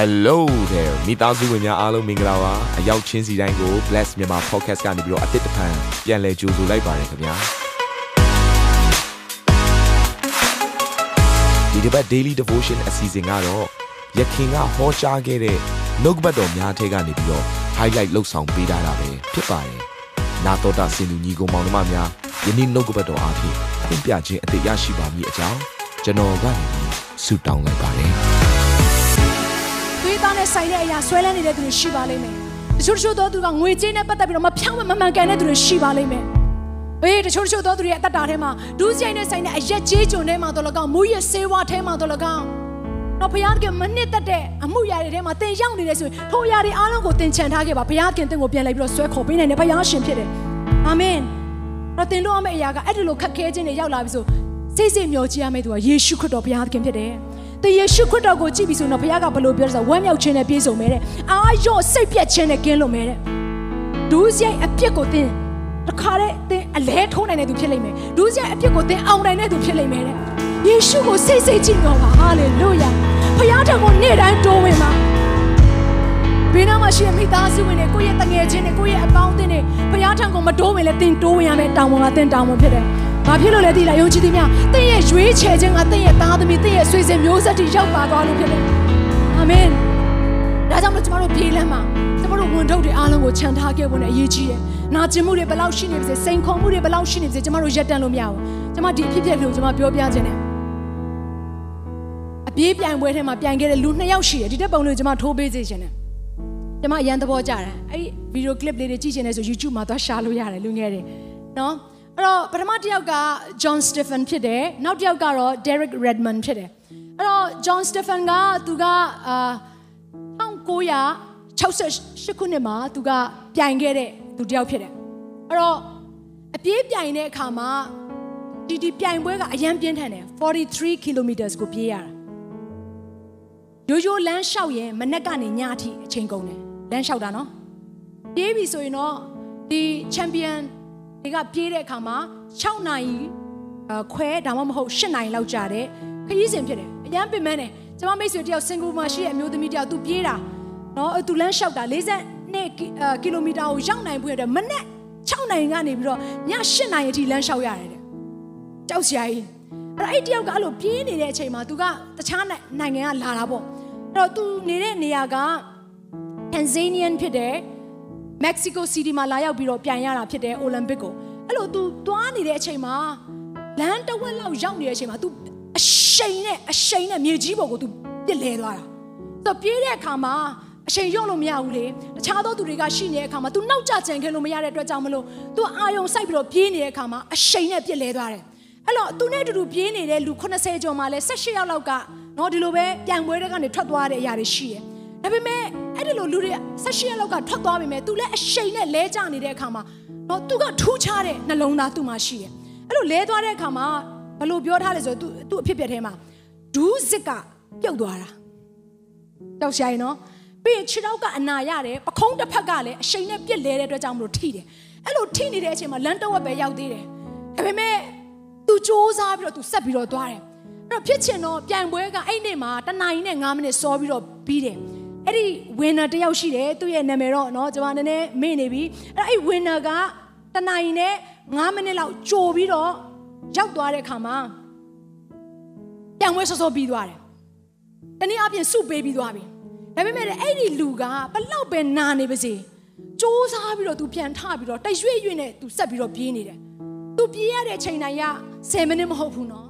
Hello there မိသားစုဝင်များအားလုံးမင်္ဂလာပါအရောက်ချင်းစီတိုင်းကို Bless မြန်မာ Podcast ကနေပြီးတော့အသစ်တစ်ဖန်ပြန်လည်ကြိုဆိုလိုက်ပါတယ်ခင်ဗျာဒီတစ်ပတ် Daily Devotion အစီအစဉ်ကတော့ယခင်ကဟောကြားခဲ့တဲ့နှုတ်ကပတ်တော်များထဲကနေပြီးတော့ highlight လောက်ဆောင်ပေးထားတာပဲဖြစ်ပါတယ်နာတော်တာစင်သူညီကောင်မောင်နှမများယနေ့နှုတ်ကပတ်တော်အားဖြင့်သင်ပြခြင်းအသေးရရှိပါမည်အကြောင်းကျွန်တော်ကနေပြီးဆုတောင်းလိုက်ပါတယ် သွေးသားနဲ့ဆိုင်တဲ့အရာဆွဲလန်းနေတဲ့သူတွေရှိပါလိမ့်မယ်။တချို့တချို့သောသူကငွေကြေးနဲ့ပတ်သက်ပြီးတော့မဖြောင်းမမမှန်ကန်တဲ့သူတွေရှိပါလိမ့်မယ်။အေးတချို့တချို့သောသူတွေရဲ့အသက်တာထဲမှာဒူးဆိုင်နဲ့ဆိုင်တဲ့အရက်ကြေးကျွန်ထဲမှာတော့လကောင်မူရစေဝါထဲမှာတော့လကောင်တော့ဘုရားကမနစ်သက်တဲ့အမှုရာတွေထဲမှာသင်ရောက်နေတယ်ဆိုရင်ထိုအရာတွေအားလုံးကိုသင်ချန်ထားခဲ့ပါဘုရားခင်သင်ကိုပြန်လိုက်ပြီးတော့ဆွဲခေါ်ပေးနိုင်တယ်ဘုရားရှင်ဖြစ်တယ်။အာမင်။တော့သင်တို့အမယ့်အရာကအဲ့ဒီလိုခက်ခဲခြင်းတွေရောက်လာပြီဆိုစိတ်စိတ်မျှော်ကြည့်ရမယ့်သူကယေရှုခရစ်တော်ဘုရားခင်ဖြစ်တယ်။ သင်ယေရှုခရစ်တော်ကိုကြည့်ပြီးဆိုတော့ဘုရားကဘယ်လိုပြောလဲဆိုတော့ဝမ်းမြောက်ခြင်းနဲ့ပြည့်စုံမယ်တဲ့။အာရော့စိတ်ပြတ်ခြင်းနဲ့ကင်းလွတ်မယ်တဲ့။ဒူးစရိုက်အပြစ်ကိုသင်တခါတည်းသင်အလဲထိုးနိုင်တဲ့သူဖြစ်လိမ့်မယ်။ဒူးစရိုက်အပြစ်ကိုသင်အောင်နိုင်တဲ့သူဖြစ်လိမ့်မယ်တဲ့။ယေရှုကိုစိတ်စိတ်ကြည့်တော့ပါဟာလေလုယာ။ဘုရားထံကိုနေ့တိုင်းတိုးဝင်ပါ။ဘေးနားမှာရှိတဲ့မိသားစုဝင်တွေကိုယ့်ရဲ့တငယ်ချင်းတွေကိုယ့်ရဲ့အပေါင်းအသင်းတွေဘုရားထံကိုမတိုးဝင်လဲသင်တိုးဝင်ရမယ်တောင်းဝန်ကသင်တောင်းဝန်ဖြစ်တယ်။ ဘာဖြစ်လို့လဲသိလားယုံကြည်သူများသင်ရဲ့ရွေးချယ်ခြင်းကသင်ရဲ့သားသမီးသင်ရဲ့ဆွေစဉ်မျိုးဆက်တွေရောက်ပါသွားလို့ဖြစ်တယ်။အာမင်။ဒါကြောင့်မို့ကျွန်တော်တို့ပြေးလမ်းမှာကျွန်တော်တို့ဝန်ထုတ်တွေအားလုံးကိုခြံထားခဲ့ဖို့နဲ့အရေးကြီးတယ်။နာကျင်မှုတွေဘယ်လောက်ရှိနေပါစေစိန်ခေါ်မှုတွေဘယ်လောက်ရှိနေပါစေကျွန်တော်တို့ရပ်တန့်လို့မရဘူး။ကျွန်မဒီအဖြစ်အပျက်ကိုကျွန်မပြောပြခြင်းနဲ့အပြေးပြိုင်ပွဲထဲမှာပြိုင်ခဲ့တဲ့လူနှစ်ယောက်ရှိတယ်ဒီတက်ပုံလေးကိုကျွန်မထိုးပေးစေခြင်းနဲ့ကျွန်မအရန်သဘောကျတယ်အဲ့ဒီဗီဒီယိုကလစ်လေးတွေကြည့်ချင်တယ်ဆို YouTube မှာသွားရှာလို့ရတယ်လူငယ်တွေနော် အဲ့တော့ပထမတစ်ယောက်က John Stephen ဖြစ်တယ်နောက်တစ်ယောက်ကတော့ Derek Redmond ဖြစ်တယ်အဲ့တော့ John Stephen ကသူကအာ1968ခုနှစ်မှာသူကပြိုင်ခဲ့တဲ့သူတစ်ယောက်ဖြစ်တယ်အဲ့တော့အပြေးပြိုင်တဲ့အခါမှာဒီဒီပြိုင်ပွဲကအရန်ပြင်းထန်တယ်43 kilometers ကိုပြေးရတာရိုးရိုးလမ်းလျှောက်ရင်မနက်ကနေညအထိအချိန်ကုန်တယ်လမ်းလျှောက်တာနော်ပြေးပြီဆိုရင်တော့ဒီချန်ပီယံ တွေကပြေးတဲ့အခါမှာ6နာရီအခွဲဒါမှမဟုတ်8နာရီလောက်ကြာတယ်ခရီးစဉ်ဖြစ်တယ်အရန်ပင်မန်းတယ်ကျွန်မမိတ်ဆွေတယောက်စင်ကာပူမှာရှိတဲ့အမျိုးသမီးတယောက်သူပြေးတာနော်သူလမ်းလျှောက်တာ42ကီလိုမီတာကိုရောက်နိုင်ဖို့အတွက်မနက်6နာရီကနေပြီးတော့ည8နာရီအထိလမ်းလျှောက်ရတယ်တဲ့ကြောက်စရာကြီးအဲ့တော့အဲ့တယောက်ကအဲ့လိုပြေးနေတဲ့အချိန်မှာ तू ကတခြားနိုင်ငံကလာတာပေါ့အဲ့တော့ तू နေတဲ့နေရာက Tanzanian ဖြစ်တယ် Mexico City မှာလာရောက်ပြီးတော့ပြန်ရတာဖြစ်တယ် Olympic ကိုအဲ့လို तू သွားနေတဲ့အချိန်မှာလမ်းတစ်ဝက်လောက်ရောက်နေတဲ့အချိန်မှာ तू အရှိန်နဲ့အရှိန်နဲ့မြေကြီးပေါ်ကို तू ပြစ်လဲသွားတာဆိုတော့ပြေးတဲ့အခါမှာအချိန်ရုံလို့မရဘူးလေတခြားသောသူတွေကရှိနေတဲ့အခါမှာ तू နောက်ကျကြံခဲ့လို့မရတဲ့အတွက်ကြောင့်မလို့ तू အာယုံစိုက်ပြီးတော့ပြေးနေတဲ့အခါမှာအရှိန်နဲ့ပြစ်လဲသွားတယ်အဲ့တော့သူနဲ့အတူတူပြေးနေတဲ့လူ80ကျော်မှလည်း18ယောက်လောက်ကနော်ဒီလိုပဲပြန်ပွဲတွေကနေထွက်သွားတဲ့အရာတွေရှိတယ် ဒါပေမဲ့အဲ့ဒီလိုလူတွေ18ရက်လောက်ကထွက်သွားပြီမဲ့ तू လည်းအရှိန်နဲ့လဲကျနေတဲ့အခါမှာနော် तू ကထူးခြားတဲ့နှလုံးသားသူ့မှာရှိတယ်အဲ့လိုလဲသွားတဲ့အခါမှာဘယ်လိုပြောထားလဲဆိုတော့ तू သူ့အဖြစ်ပြက်ထဲမှာဒူးစစ်ကပြုတ်သွားတာ တောက်ရှာရင်နော်ပြီးရင်ခြေထောက်ကအနာရတယ်ပခုံးတစ်ဖက်ကလည်းအရှိန်နဲ့ပြစ်လဲတဲ့အတွက်ကြောင့်မလို့ထိတယ်အဲ့လိုထိနေတဲ့အချိန်မှာလမ်းတစ်ဝက်ပဲရောက်သေးတယ်ဒါပေမဲ့ तू စူးစမ်းပြီးတော့ तू ဆက်ပြီးတော့သွားတယ်အဲ့တော့ဖြစ်ချင်တော့ပြန်ပွဲကအဲ့နေ့မှာတနာရီနဲ့9မိနစ်စောပြီးတော့ပြီးတယ် အဲ့ဒီ winner တယောက်ရှိတယ်သူ့ရဲ့နာမည်တော့เนาะကျွန်မနည်းနည်းမေ့နေပြီအဲ့အဲ့ winner ကတနိုင်နဲ့9မိနစ်လောက်ကြိုပြီးတော့ရောက်သွားတဲ့ခါမှာပြန်ဝဲဆော့ဆော့ပြီးသွားတယ်တနည်းအားဖြင့်စုပေးပြီးသွားပြီဒါပေမဲ့အဲ့ဒီလူကဘလောက်ပဲနာနေပါစေစ조사ပြီးတော့သူပြန်ထပြီးတော့တရွေ့ရွေ့နဲ့သူဆက်ပြီးတော့ပြေးနေတယ်သူပြေးရတဲ့ချိန်တိုင်းက10မိနစ်မဟုတ်ဘူးเนาะ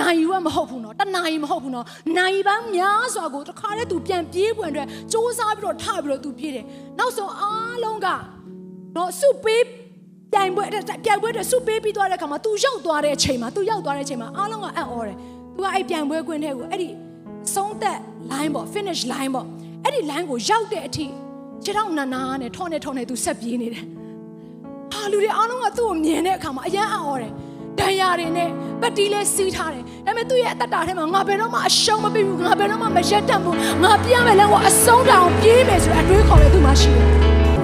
နိုင်ယူကမဟုတ်ဘူးနော်တနာရီမဟုတ်ဘူးနော်နိုင်ပန်းများစွာကိုတခါတည်း तू ပြန်ပြေးပွင့်အတွက်စ조사ပြီးတော့ထပြီးတော့ तू ပြေးတယ်နောက်ဆုံးအားလုံးကနော်စုပေးပြိုင်ပွဲပြိုင်ပွဲတွေစုပေးပြီးသွားတဲ့အခါမှာ तू ရောက်သွားတဲ့အချိန်မှာ तू ရောက်သွားတဲ့အချိန်မှာအားလုံးကအံ့ဩတယ် तू ကအဲ့ပြိုင်ပွဲကွင်းထဲကိုအဲ့ဒီ ဆုံးသက် line ပေါ့ finish line ပေါ့အဲ့ဒီ line ကိုရောက်တဲ့အထိခြေထောက်နာနာနဲ့ထောနဲ့ထောနဲ့သူဆက်ပြေးနေတယ်ဟာလူတွေအားလုံးကသူ့ကိုမြင်တဲ့အခါမှာအယမ်းအံ့ဩတယ် ဒဏ်ရာတွေနဲ့ပတ်တီးလဲစီးထားတယ်ဒါပေမဲ့သူ့ရဲ့အသက်တာထဲမှာငါဘယ်တော့မှအရှုံးမပေးဘူးငါဘယ်တော့မှမရက်တတ်ဘူးငါပြမယ်လဲဟောအဆုံးတောင်ပြေးမယ်ဆိုတဲ့အတွေးခေါ်လဲသူ့မှာရှိတယ်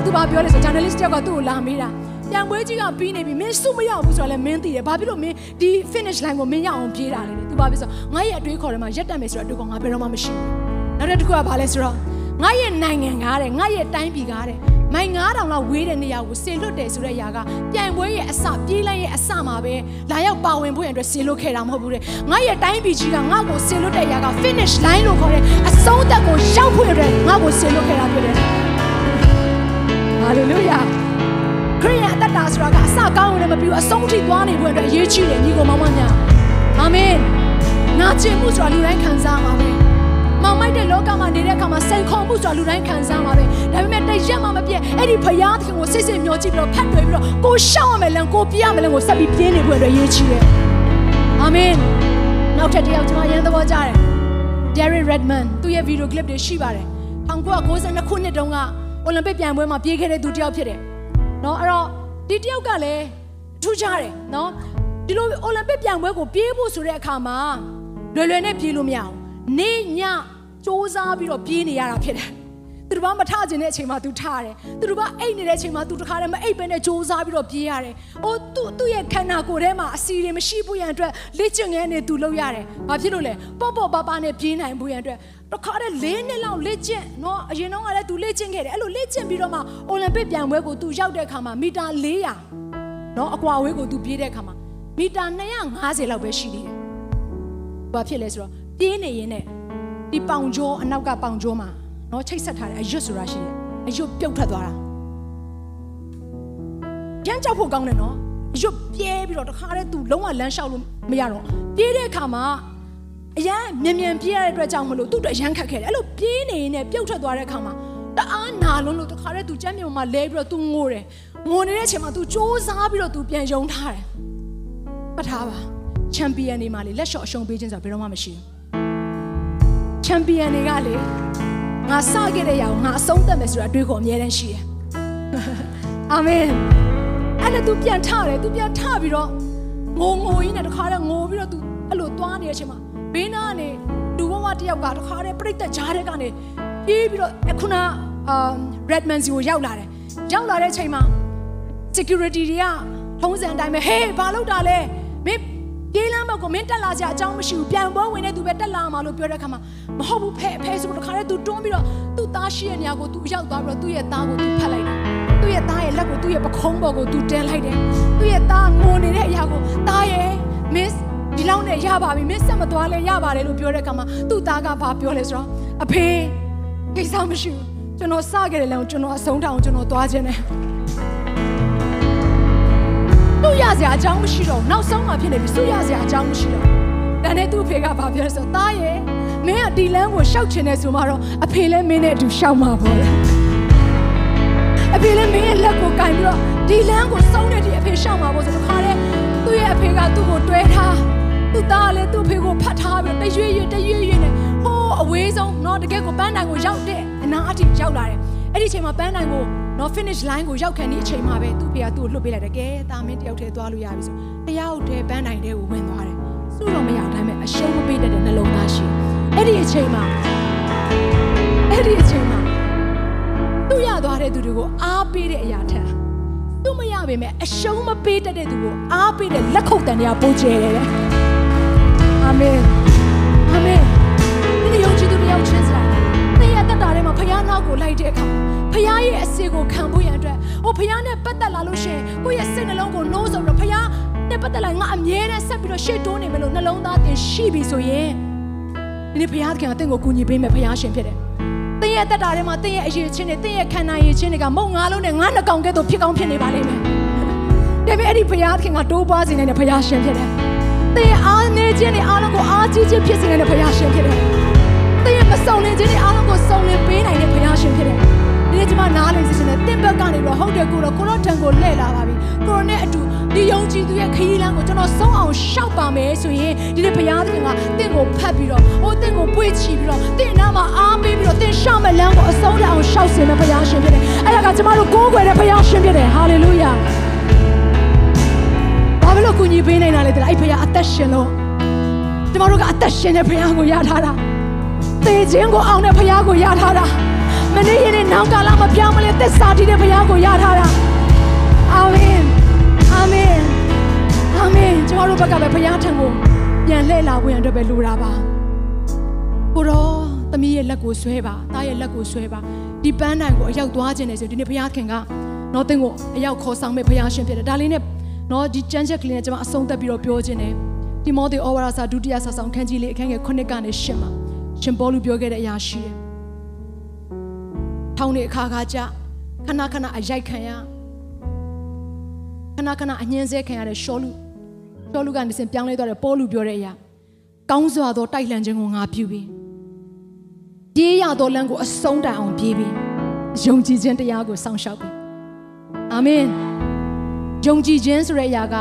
သူဘာပြောလဲဆို journalist တယောက်ကသူ့ကိုလာမေးတာပြန်ပွဲကြီးကပြီးနေပြီမင်းစုမရဘူးဆိုတော့လည်းမင်းသိတယ်ဘာဖြစ်လို့မင်းဒီ finish line ကိုမင်းရအောင်ပြေးတာလဲသူဘာဖြစ်ဆိုငါရဲ့အတွေးခေါ်ထဲမှာရက်တက်မယ်ဆိုတော့အတွေးခေါ်ငါဘယ်တော့မှမရှိဘူးနောက်တစ်ခုကဘာလဲဆိုတော့ငါရဲ့နိုင်ငံကားတဲ့ငါရဲ့တိုင်းပြည်ကားတဲ့ မိုင်9000လောက်ဝေးတဲ့နေရာကိုဆေလွတ်တယ်ဆိုတဲ့ຢာကပြိုင်ပွဲရဲ့အစပြေးလိုက်ရဲ့အစမှာပဲလာရောက်ပါဝင်ဖို့ရန်အတွက်ဆေလွတ်ခဲ့တာမဟုတ်ဘူးတဲ့ငါရဲ့တိုင်းပြည်ကြီးကငါ့ကိုဆေလွတ်တဲ့ຢာက finish line လို့ခေါ်တဲ့အဆုံးသက်ကိုရောက်ဖို့ရတဲ့ငါ့ကိုဆေလွတ်ခဲ့တာဖြစ်တယ်ဟာလေလုယာခရိယအသက်တာဆိုတာကအစကောင်းဝင်လည်းမပြီးဘူးအဆုံးထိသွားနေဖို့အတွက်အရေးကြီးတယ်ညီကိုမောင်မများအာမင်နာကျင်မှုဆိုတာလူတိုင်းခံစားမှာပဲ မောင်မိုက်တဲ့လောကမှာနေတဲ့အခါမှာစိန်ခေါ်မှုဆိုတာလူတိုင်းခံစားမှာပဲဒါပေမဲ့တရက်မှမပြည့်အဲ့ဒီဖရာသခင်ကိုစိတ်စိတ်မျှောကြည့်ပြီးတော့ဖတ်တွေ့ပြီးတော့ကိုရှောက်ရမယ်လမ်းကိုပြရမယ်လမ်းကိုဆက်ပြီးပြင်းနေဖို့အတွက်ရေးချီးတယ်အာမင်နောက်ထပ်တစ်ယောက်ကျွန်မရန်သဘောကြတယ် Derek Redman သူ့ရဲ့ဗီဒီယိုကလစ်တွေရှိပါတယ်1992ခုနှစ်တုန်းကအိုလံပစ်ပြိုင်ပွဲမှာပြေးခဲ့တဲ့သူတစ်ယောက်ဖြစ်တယ်နော်အဲ့တော့ဒီတစ်ယောက်ကလည်းထူးခြားတယ်နော်ဒီလိုအိုလံပစ်ပြိုင်ပွဲကိုပြေးဖို့ဆိုတဲ့အခါမှာလွယ်လွယ်နဲ့ပြေးလို့မရအောင် နေညစူးစမ်းပြီးတော့ပြေးနေရတာဖြစ်တယ်သူတို့ဘာမထကျင်တဲ့အချိန်မှာသူထတယ်သူတို့ဘာအိတ်နေတဲ့အချိန်မှာသူတခါတည်းမအိတ်ပဲနဲ့စူးစမ်းပြီးတော့ပြေးရတယ်အိုးသူ့သူ့ရဲ့ခန္ဓာကိုယ်ထဲမှာအစီတွေမရှိဘူးရန်အတွက်လက်ကျင်ငယ်နဲ့သူလှုပ်ရတယ်ဘာဖြစ်လို့လဲပေါ့ပေါ့ပါပါနဲ့ပြေးနိုင်ဘူးရန်အတွက်တခါတည်း၄နှစ်လောက်လက်ကျင်နော်အရင်တော့ကလည်းသူလက်ကျင်ခဲ့တယ်အဲ့လိုလက်ကျင်ပြီးတော့မှအိုလံပစ်ပြိုင်ပွဲကိုသူရောက်တဲ့အခါမှာမီတာ400နော်အကွာအဝေးကိုသူပြေးတဲ့အခါမှာမီတာ250လောက်ပဲရှိသေးတယ်ဘာဖြစ်လဲဆိုတော့ ပြေးနေရင်နဲ့ဒီပေါင်ကျော်အနောက်ကပေါင်ကျော်မှာနော်ချိတ်ဆက်ထားတဲ့အရွတ်ဆိုတာရှိတယ်အရွတ်ပြုတ်ထွက်သွားတာရမ်းကြောက်ဖို့ကောင်းတယ်နော်အရွတ်ပြဲပြီးတော့တခါတည်းသူလုံးဝလမ်းလျှောက်လို့မရတော့ပြေးတဲ့အခါမှာအရန်မြန်မြန်ပြေးရတဲ့အတွက်ကြောင့်မလို့သူ့အတွက်ရမ်းခတ်ခဲ့တယ်အဲ့လိုပြေးနေနေပြုတ်ထွက်သွားတဲ့အခါမှာတအားနာလုံးလို့တခါတည်းသူကြမ်းမြုံမှာလဲပြီးတော့သူငိုတယ်ငိုနေတဲ့အချိန်မှာသူစူးစားပြီးတော့သူပြန်ယုံထားတယ်ပတ်ထားပါချန်ပီယံတွေမှာလေလက်လျှော့အရှုံးပေးခြင်းဆိုတာဘယ်တော့မှမရှိဘူး ချန်ပီယံတွေကလေငါစခဲ့တဲ့ຢာကိုငါအဆုံးသတ်မယ်ဆိုတာအတွေးခေါ်အမြဲတမ်းရှိတယ်အာမင်အဲ့ဒါ तू ပြန်ထတယ် तू ပြန်ထပြီးတော့ငိုငိုရင်းနဲ့တခါတည်းငိုပြီးတော့ तू အဲ့လိုသွားနေတဲ့အချိန်မှာဘေးနားကနေလူဘဝတယောက်ကတခါတည်းပြိတ္တကြားတဲ့ကနေပြေးပြီးတော့အခုနအာ Redman စီကိုရောက်လာတယ်ရောက်လာတဲ့အချိန်မှာ security တွေကထုံးစံအတိုင်းပဲဟေးဘာလုပ်တာလဲမင်း ပြေးလမ်းဘက်ကိုမင်းတက်လာကြအကြောင်းမရှိဘူးပြန်ပွဲဝင်နေသူပဲတက်လာမှာလို့ပြောတဲ့အခါမှာမဟုတ်ဘူးဖဲဖဲဆိုတော့တခါတည်းသူတွန်းပြီးတော့သူ့သားရှိရဲ့နေရာကိုသူရောက်သွားပြီးတော့သူ့ရဲ့သားကိုသူဖတ်လိုက်တယ်သူ့ရဲ့သားရဲ့လက်ကိုသူ့ရဲ့ပခုံးပေါ်ကိုသူတင်းလိုက်တယ်သူ့ရဲ့သားငိုနေတဲ့အရာကိုသားရဲ့မင်းဒီလောက်နဲ့ရပါပြီမင်းဆက်မသွားလဲရပါတယ်လို့ပြောတဲ့အခါမှာသူ့သားကဘာပြောလဲဆိုတော့အဖေကိစ္စမရှိဘူးကျွန်တော်စခဲ့တယ်လည်းကျွန်တော်အဆုံးတောင်ကျွန်တော်သွားခြင်းတယ်သူ့ ရစရာအကြောင်းမရှိတော့နောက်ဆုံးမှဖြစ်နေပြီသူ့ရစရာအကြောင်းမရှိတော့ဒါနဲ့သူ့ဖေကဘာပြောလဲဆိုတော့သားရဲ့မင်းကဒီလမ်းကိုရှောက်ချင်တယ်ဆိုမှတော့အဖေလည်းမင်းနဲ့အတူရှောက်မှာပေါ့လေအဖေလည်းမင်းရဲ့လက်ကိုကင်ပြီးတော့ဒီလမ်းကိုစုံတဲ့ဒီအဖေရှောက်မှာပေါ့ဆိုတော့ခါတဲ့သူ့ရဲ့အဖေကသူ့ကိုတွဲထားသူ့သားလည်းသူ့ဖေကိုဖတ်ထားပြီးတော့တရွေ့ရွေ့တရွေ့ရွေ့နဲ့ဟိုးအဝေးဆုံးเนาะတကယ်ကိုပန်းတိုင်ကိုရောက်တဲ့အနာအထိရောက်လာတယ် အဲ့ဒီအချိန်မှာပန်းတိုင်ကိုနော် finish line ကိုရောက်ခံဒီအချိန်မှာပဲသူ့ဖေကသူ့ကိုလှုပ်ပေးလိုက်တယ်ကဲတာမင်းတယောက်တည်းသွားလို့ရပြီဆိုတယောက်တည်းပန်းတိုင်ထဲကိုဝင်သွားတယ်စုတော့မရတိုင်းပဲအရှုံးမပေးတတ်တဲ့နှလုံးသားရှိအဲ့ဒီအချိန်မှာအဲ့ဒီအချိန်မှာသူ့ရသွားတဲ့သူတွေကိုအားပေးတဲ့အရာထက်သူမရပေမဲ့အရှုံးမပေးတတ်တဲ့သူကိုအားပေးတဲ့လက်ခုပ်တန်တွေကပိုကျဲတယ်အာမင်အာမင်ဒီယုံကြည်သူတယောက်ချင်းစလိုက် တဲ့ရတက်တာထဲမှာဖခင်နောက်ကိုလိုက်တဲ့အခါဖခင်ရဲ့အစီကိုခံဖို့ရန်အတွက်ဟိုဖခင်နဲ့ပတ်သက်လာလို့ရှိရင်ကိုယ့်ရဲ့စိတ်နှလုံးကိုနှိုးဆော်ပြီးတော့ဖခင်နဲ့ပတ်သက်လာငါအမြဲတမ်းဆက်ပြီးတော့ရှေ့တိုးနေမယ်လို့နှလုံးသားတင်ရှိပြီဆိုရင်ဒီနေ့ဖခင်ကတင့်ကိုကူညီပေးမယ်ဖခင်ရှင်ဖြစ်တယ်။တင်းရဲ့တက်တာထဲမှာတင်းရဲ့အရေးချင်းတွေတင်းရဲ့ခန္ဓာရည်ချင်းတွေကမုံငါးလုံးနဲ့ငါးနှကောင်ကဲ့သို့ဖြစ်ကောင်းဖြစ်နေပါလိမ့်မယ်။ဒါပေမဲ့အဲ့ဒီဖခင်ကတိုးပွားစေနိုင်တဲ့ဖခင်ရှင်ဖြစ်တယ်။တင်းရဲ့အားနေခြင်းတွေအားလုံးကိုအားကြီးခြင်းဖြစ်စေနိုင်တဲ့ဖခင်ရှင်ဖြစ်တယ်။ တင်းရဲ့မဆောင်လင်ခြင်းတွေအားလုံးကိုဆောင်လင်ပေးနိုင်တဲ့ဖခင်ရှင်ဖြစ်တယ်။ဒီနေ့ကျွန်မနားလည်စေချင်တယ်တင့်ဘက်ကနေပြီးတော့ဟုတ်တယ်ကိုတော့ကိုတော့ထံကိုလှည့်လာပါပြီကိုရောနဲ့အတူဒီယုံကြည်သူရဲ့ခရီးလမ်းကိုကျွန်တော်ဆုံးအောင်ရှောက်ပါမယ်ဆိုရင်ဒီနေ့ဘုရားသခင်ကတင့်ကိုဖတ်ပြီးတော့ဟိုတင့်ကိုပွေ့ချီပြီးတော့တင့်နားမှာအားပေးပြီးတော့တင့်ရှောက်မဲ့လမ်းကိုအဆုံးအောင်ရှောက်စေမယ့်ဘုရားရှင်ဖြစ်တယ်အဲ့ဒါကကျွန်တော်တို့ကိုးကွယ်တဲ့ဘုရားရှင်ဖြစ်တယ်ဟာလေလုယာဘာလို့ကူညီပေးနိုင်တာလဲတဲ့အဲ့ဘုရားအသက်ရှင်လို့ကျွန်တော်တို့ကအသက်ရှင်တဲ့ဘုရားကိုရထားတာ သေခြင်းကိုအောင်တဲ့ဘုရားကိုရထားတာမနေ့ရက်နေ့နောက်ကာလမပြောင်းမလဲသစ္စာတည်တဲ့ဘုရားကိုရထားတာအာမင်အာမင်အာမင်ကျွန်တော်တို့ဘက်ကပဲဘုရားထံကိုပြန်လှည့်လာဝင်အတွက်ပဲလိုတာပါကိုတော့တသမီးရဲ့လက်ကိုဆွဲပါသားရဲ့လက်ကိုဆွဲပါဒီပန်းတိုင်ကိုအရောက်သွားခြင်းနဲ့ဆိုဒီနေ့ဘုရားခင်ကနော်သင်ကိုအရောက်ခေါ်ဆောင်မဲ့ဘုရားရှင်ဖြစ်တယ်ဒါလေးနဲ့နော်ဒီကြမ်းချက်ကလေးနဲ့ကျွန်မအဆုံးသက်ပြီးတော့ပြောခြင်းနဲ့တိမောသေဩဝါဒစာဒုတိယစာဆောင်ခန်းကြီးလေးအခန်းငယ်9ကနေ10မှာ ရှင်ပေါလုပြောခဲ့တဲ့အရာရှိတယ်ထောင်းနေအခါခါကြခဏခဏအရိုက်ခံရခဏခဏအညှင်းဆဲခံရတဲ့ရှောလူရှောလူကနေစင်ပြောင်းလဲသွားတဲ့ပေါလုပြောတဲ့အရာကောင်းစွာသောတိုက်လှန်ခြင်းကိုငါပြုပြီးပြေးရသောလမ်းကိုအဆုံးတိုင်အောင်ပြေးပြီးယုံကြည်ခြင်းတရားကိုစောင့်ရှောက်ပြီးအာမင်ယုံကြည်ခြင်းဆိုတဲ့အရာက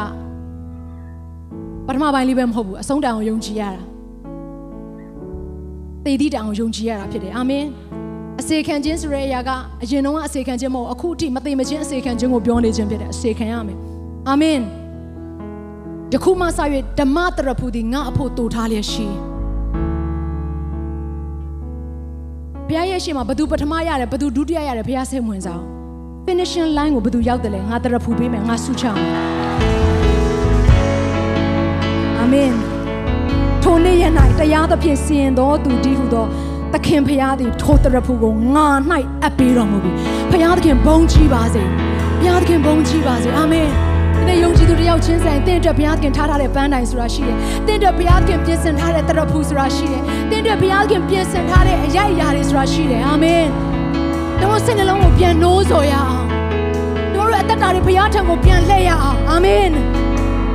ပထမပိုင်းလေးပဲမဟုတ်ဘူးအဆုံးတိုင်အောင်ယုံကြည်ရတာ တည်တည်တိုင်အောင်ယုံကြည်ရတာဖြစ်တယ်အာမင်အစေခံခြင်းဆိုတဲ့အရာကအရင်တော့အစေခံခြင်းမဟုတ်အခုအထိမသိမချင်းအစေခံခြင်းကိုပြောနေခြင်းဖြစ်တယ်အစေခံရမယ်အာမင်ယခုမှစ၍ဓမ္မတရဖူသည်ငါအဖို့တူထားလျက်ရှိဘုရားရဲ့ရှေ့မှာဘသူပထမရတယ်ဘသူဒုတိယရတယ်ဘုရားစိတ်ဝင်စားအောင် finishing line ကိုဘသူရောက်တယ်လဲငါတရဖူပေးမယ်ငါဆုချအောင်အာမင် ထိုနေ့ရ၌တရားသဖြင့်စီရင်တော်သူဒီဟုသောသခင်ဖရာသည်ထိုတရဖူကိုငါ၌အပ်ပေးတော်မူပြီဖရာသခင်ဘုန်းကြီးပါစေဖရာသခင်ဘုန်းကြီးပါစေအာမင်ဒီနေ့ယုံကြည်သူတယောက်ချင်းဆိုင်တင့်အတွက်ဘုရားသခင်ထားထားတဲ့ပန်းတိုင်ဆိုတာရှိတယ်။တင့်အတွက်ဘုရားသခင်ပြင်ဆင်ထားတဲ့တရဖူဆိုတာရှိတယ်။တင့်အတွက်ဘုရားသခင်ပြင်ဆင်ထားတဲ့အရာအရာတွေဆိုတာရှိတယ်။အာမင်။တို့စိတ်နှလုံးကိုပြန်နှိုးဆော်ရအောင်။တို့ရဲ့အသက်တာတွေဘုရားထံကိုပြန်လှည့်ရအောင်။အာမင်။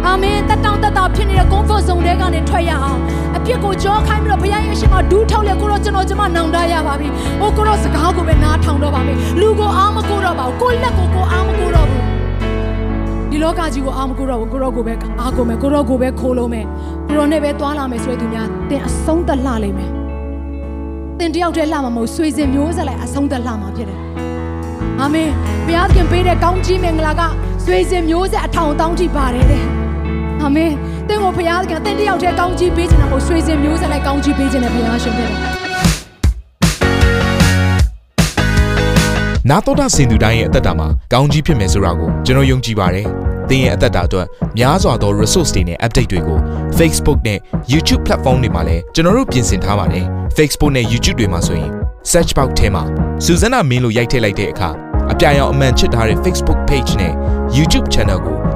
အာမင်တတောင်းတတာဖြစ်နေတဲ့ comfort zone တွေကနေထွက်ရအောင်အပြစ်ကိုကြောခိုင်းပြီးတော့ဘုရားရဲ့ရှင်မှာဒူးထောက်လေကိုတော့ကျွန်တော်ကျမနောင်တရပါပြီ။ဟိုကိုတော့စကားကိုပဲနားထောင်တော့ပါမယ်။လူကိုအားမကိုတော့ပါဘူး။ကိုလက်ကိုကိုအားမကိုတော့ဘူး။ဒီလောကကြီးကိုအားမကိုတော့ဘူးကိုတော့ကိုပဲအားကိုမယ်ကိုတော့ကိုပဲခိုးလို့မယ်ကိုတော့နဲ့ပဲသွားလာမယ်ဆိုတဲ့သူများတင်အဆုံးသက်လှလိမ့်မယ်။တင်တယောက်တည်းလှမှာမဟုတ်ဆွေစဉ်မျိုးဆက်လိုက်အဆုံးသက်လှမှာဖြစ်တယ်။အာမင်။ဘုရားခင်ပေးတဲ့ကောင်းကြီးမင်္ဂလာကဆွေစဉ်မျိုးဆက်အထောင်တောင်းထိပါတယ်တဲ့။ အာမင်။တင်ကိုဘုရားခင်တင်တယောက်တည်းကောင်းကြီးပေးခြင်းတော့ဆွေစဉ်မျိုးဆက်လိုက်ကောင်းကြီးပေးခြင်းနဲ့ဘုရားရှင်ဖြစ်တယ်။နာတော်တာစင်သူတိုင်းရဲ့အသက်တာမှာကောင်းကြီးဖြစ်မယ်ဆိုတာကိုကျွန်တော်ယုံကြည်ပါတယ်။သင်ရဲ့အသက်တာအတွက်များစွာသော resource တွေနဲ့ update တွေကို Facebook နဲ့ YouTube platform တွေမှာလည်းကျွန်တော်တို့ပြင်ဆင်ထားပါတယ်။ Facebook နဲ့ YouTube တွေမှာဆိုရင် search box ထဲမှာစုစွမ်းနာမင်းလို့ရိုက်ထည့်လိုက်တဲ့အခါအပြအယောင်အမှန်ချစ်ထားတဲ့ Facebook page နဲ့ YouTube channel ကို